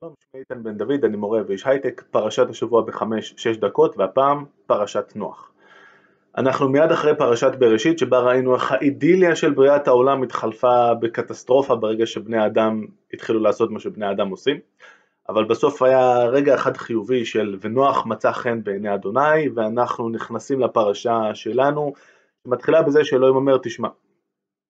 שלום, שמי איתן בן דוד, אני מורה ואיש הייטק, פרשת השבוע בחמש-שש דקות, והפעם פרשת נוח. אנחנו מיד אחרי פרשת בראשית, שבה ראינו איך האידיליה של בריאת העולם התחלפה בקטסטרופה ברגע שבני האדם התחילו לעשות מה שבני האדם עושים. אבל בסוף היה רגע אחד חיובי של ונוח מצא חן בעיני אדוני, ואנחנו נכנסים לפרשה שלנו, שמתחילה בזה שאלוהים אומר, תשמע,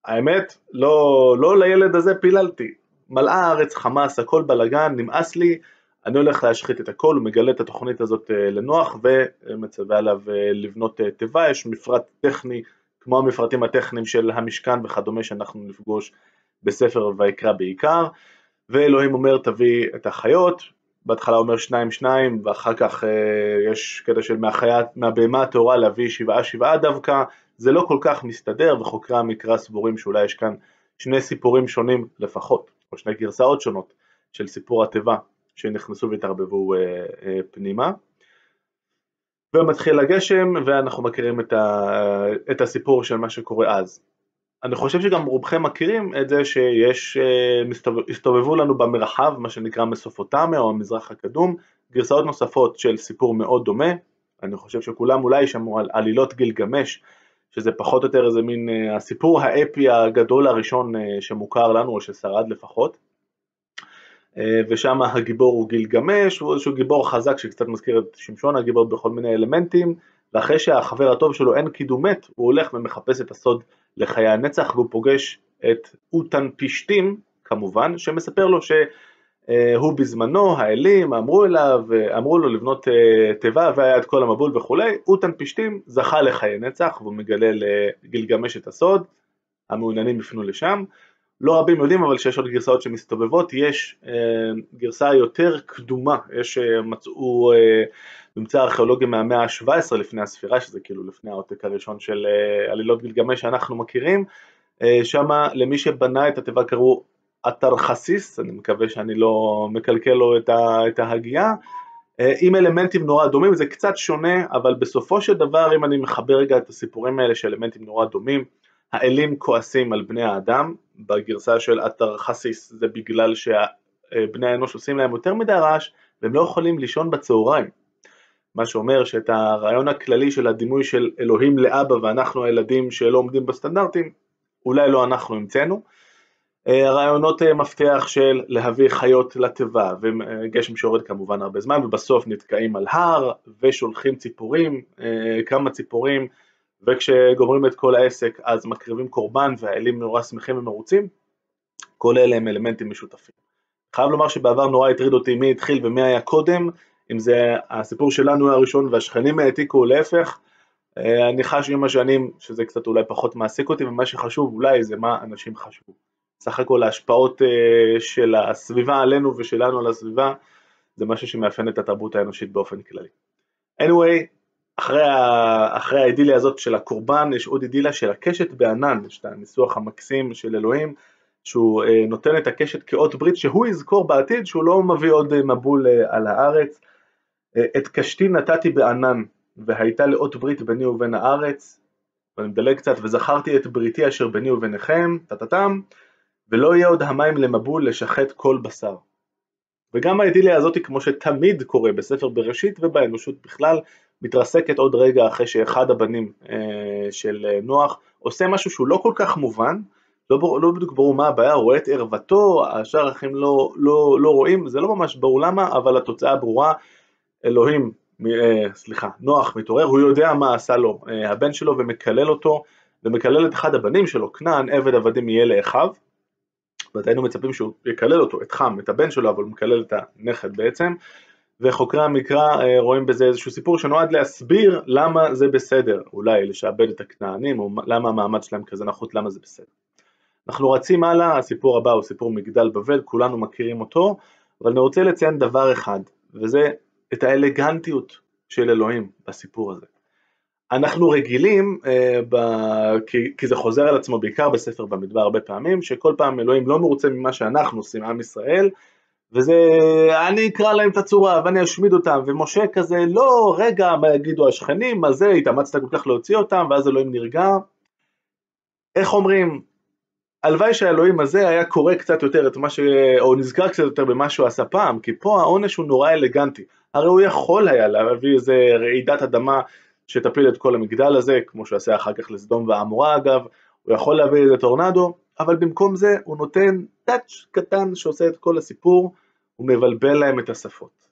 האמת, לא, לא לילד הזה פיללתי, מלאה הארץ חמאס, הכל בלאגן, נמאס לי, אני הולך להשחית את הכל, הוא מגלה את התוכנית הזאת אה, לנוח ומצווה עליו אה, לבנות אה, תיבה, יש מפרט טכני כמו המפרטים הטכניים של המשכן וכדומה שאנחנו נפגוש בספר ויקרא בעיקר, ואלוהים אומר תביא את החיות, בהתחלה אומר שניים שניים ואחר כך יש קטע של מהחיה, מהבהמה הטהורה להביא שבעה שבעה דווקא, זה לא כל כך מסתדר וחוקרי המקרא סבורים שאולי יש כאן שני סיפורים שונים לפחות. או שני גרסאות שונות של סיפור התיבה שנכנסו והתערבבו אה, אה, פנימה. ומתחיל הגשם ואנחנו מכירים את, ה, את הסיפור של מה שקורה אז. אני חושב שגם רובכם מכירים את זה שיש, אה, הסתובבו לנו במרחב, מה שנקרא מסופוטמיה או המזרח הקדום, גרסאות נוספות של סיפור מאוד דומה, אני חושב שכולם אולי שמעו על עלילות גילגמש, שזה פחות או יותר איזה מין אה, הסיפור האפי הגדול הראשון אה, שמוכר לנו, או ששרד לפחות. אה, ושם הגיבור הוא גילגמש, הוא איזשהו גיבור חזק שקצת מזכיר את שמשון הגיבור בכל מיני אלמנטים, ואחרי שהחבר הטוב שלו אין קידום מת, הוא הולך ומחפש את הסוד לחיי הנצח, והוא פוגש את אוטן פשטים, כמובן, שמספר לו ש... אה, הוא בזמנו, האלים אמרו אליו, אמרו לו לבנות אה, תיבה והיה את כל המבול וכולי, אוטן פשטים זכה לחיי נצח והוא מגלה לגילגמש את הסוד, המעוניינים יפנו לשם. לא רבים יודעים אבל שיש עוד גרסאות שמסתובבות, יש אה, גרסה יותר קדומה, יש, מצאו ממצא ארכיאולוגי מהמאה ה-17 לפני הספירה, שזה כאילו לפני העותק הראשון של עלילות גילגמש שאנחנו מכירים, שמה למי שבנה את התיבה קראו התרחסיס, אני מקווה שאני לא מקלקל לו את ההגייה, אה, עם אלמנטים נורא דומים, זה קצת שונה, אבל בסופו של דבר אם אני מחבר רגע את הסיפורים האלה של אלמנטים נורא דומים, האלים כועסים על בני האדם, בגרסה של התרחסיס זה בגלל שבני האנוש עושים להם יותר מדי רעש והם לא יכולים לישון בצהריים, מה שאומר שאת הרעיון הכללי של הדימוי של אלוהים לאבא ואנחנו הילדים שלא עומדים בסטנדרטים, אולי לא אנחנו המצאנו, אה, רעיונות אה, מפתח של להביא חיות לתיבה, וגשם שיורד כמובן הרבה זמן, ובסוף נתקעים על הר, ושולחים ציפורים, אה, כמה ציפורים, וכשגומרים את כל העסק אז מקריבים קורבן והאלים נורא שמחים ומרוצים, כל אלה הם אלמנטים משותפים. חייב לומר שבעבר נורא הטריד אותי מי התחיל ומי היה קודם, אם זה הסיפור שלנו הראשון והשכנים העתיקו להפך, אני חש עם השנים שזה קצת אולי פחות מעסיק אותי, ומה שחשוב אולי זה מה אנשים חשבו. סך הכל ההשפעות אה, של הסביבה עלינו ושלנו על הסביבה זה משהו שמאפיין את התרבות האנושית באופן כללי. anyway, אחרי, אחרי האידיליה הזאת של הקורבן יש עוד אידיליה של הקשת בענן, יש את הניסוח המקסים של אלוהים שהוא אה, נותן את הקשת כאות ברית שהוא יזכור בעתיד שהוא לא מביא עוד אה, מבול על הארץ. את קשתי נתתי בענן והייתה לאות ברית ביני ובין הארץ ואני מדלג קצת וזכרתי את בריתי אשר ביני וביניכם, טה-טה-טם ולא יהיה עוד המים למבול לשחט כל בשר. וגם האידיליה הזאת, כמו שתמיד קורה בספר בראשית ובאנושות בכלל, מתרסקת עוד רגע אחרי שאחד הבנים אה, של אה, נוח עושה משהו שהוא לא כל כך מובן, לא, לא בדיוק ברור מה הבעיה, רואה את ערוותו, השאר האחים לא, לא, לא רואים, זה לא ממש ברור למה, אבל התוצאה ברורה, אלוהים, אה, סליחה, נוח מתעורר, הוא יודע מה עשה לו אה, הבן שלו ומקלל אותו, ומקלל את אחד הבנים שלו, כנען עבד עבדים יהיה לאחיו, זאת היינו מצפים שהוא יקלל אותו, את חם, את הבן שלו, אבל הוא מקלל את הנכד בעצם, וחוקרי המקרא אה, רואים בזה איזשהו סיפור שנועד להסביר למה זה בסדר, אולי לשעבד את הכנענים, או למה המעמד שלהם כזה נחות, למה זה בסדר. אנחנו רצים הלאה, הסיפור הבא הוא סיפור מגדל בבל, כולנו מכירים אותו, אבל אני רוצה לציין דבר אחד, וזה את האלגנטיות של אלוהים בסיפור הזה. אנחנו רגילים, אה, ב... כי, כי זה חוזר על עצמו בעיקר בספר במדבר הרבה פעמים, שכל פעם אלוהים לא מרוצה ממה שאנחנו עושים, עם ישראל, וזה, אני אקרא להם את הצורה ואני אשמיד אותם, ומשה כזה, לא, רגע, מה יגידו השכנים, מה זה, התאמצת כל כך להוציא אותם, ואז אלוהים נרגע. איך אומרים, הלוואי שהאלוהים הזה היה קורא קצת יותר את מה ש... או נזכר קצת יותר במה שהוא עשה פעם, כי פה העונש הוא נורא אלגנטי. הרי הוא יכול היה להביא איזה רעידת אדמה שתפיל את כל המגדל הזה, כמו שהוא עשה אחר כך לסדום ועמורה אגב, הוא יכול להביא איזה טורנדו, אבל במקום זה הוא נותן טאץ' קטן שעושה את כל הסיפור, הוא מבלבל להם את השפות.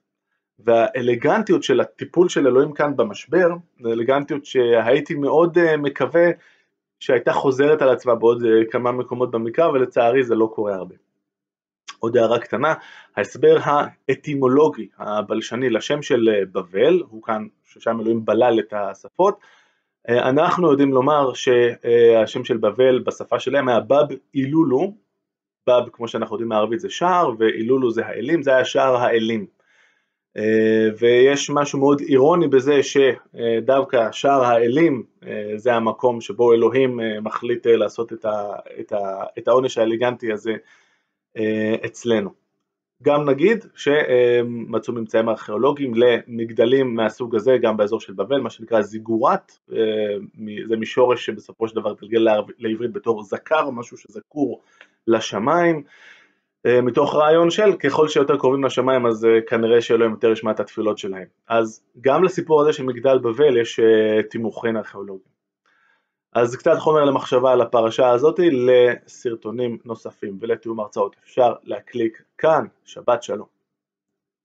והאלגנטיות של הטיפול של אלוהים כאן במשבר, זו אלגנטיות שהייתי מאוד אה, מקווה שהייתה חוזרת על עצמה בעוד אה, כמה מקומות במקרא, ולצערי זה לא קורה הרבה. עוד הערה קטנה, ההסבר האטימולוגי, הבלשני לשם של אה, בבל, הוא כאן, ששם אלוהים בלל את השפות, אנחנו יודעים לומר שהשם של בבל בשפה שלהם היה בב אילולו, בב כמו שאנחנו יודעים מערבית זה שער, ואילולו זה האלים, זה היה שער האלים. אה, ויש משהו מאוד אירוני בזה שדווקא שער האלים אה, זה המקום שבו אלוהים אה, מחליט לעשות את העונש האליגנטי הזה אצלנו. גם נגיד שמצאו ממצאים ארכיאולוגיים למגדלים מהסוג הזה גם באזור של בבל, מה שנקרא זיגורת, זה משורש שבסופו של דבר תגלגל לעברית בתור זכר, משהו שזקור לשמיים, אה, מתוך רעיון של ככל שיותר קרובים לשמיים אז אה, כנראה שאלוהים יותר ישמע את התפילות שלהם. אז גם לסיפור הזה של מגדל בבל יש אה, תימוכין ארכיאולוגיים. אז קצת חומר למחשבה על הפרשה הזאת, לסרטונים נוספים ולתיאום הרצאות אפשר להקליק כאן, שבת שלום.